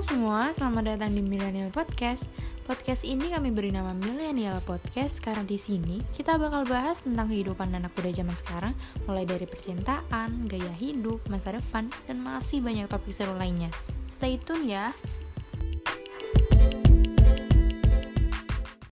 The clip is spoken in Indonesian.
Halo semua, selamat datang di Millennial Podcast. Podcast ini kami beri nama Millennial Podcast karena di sini kita bakal bahas tentang kehidupan anak muda zaman sekarang, mulai dari percintaan, gaya hidup, masa depan, dan masih banyak topik seru lainnya. Stay tune ya.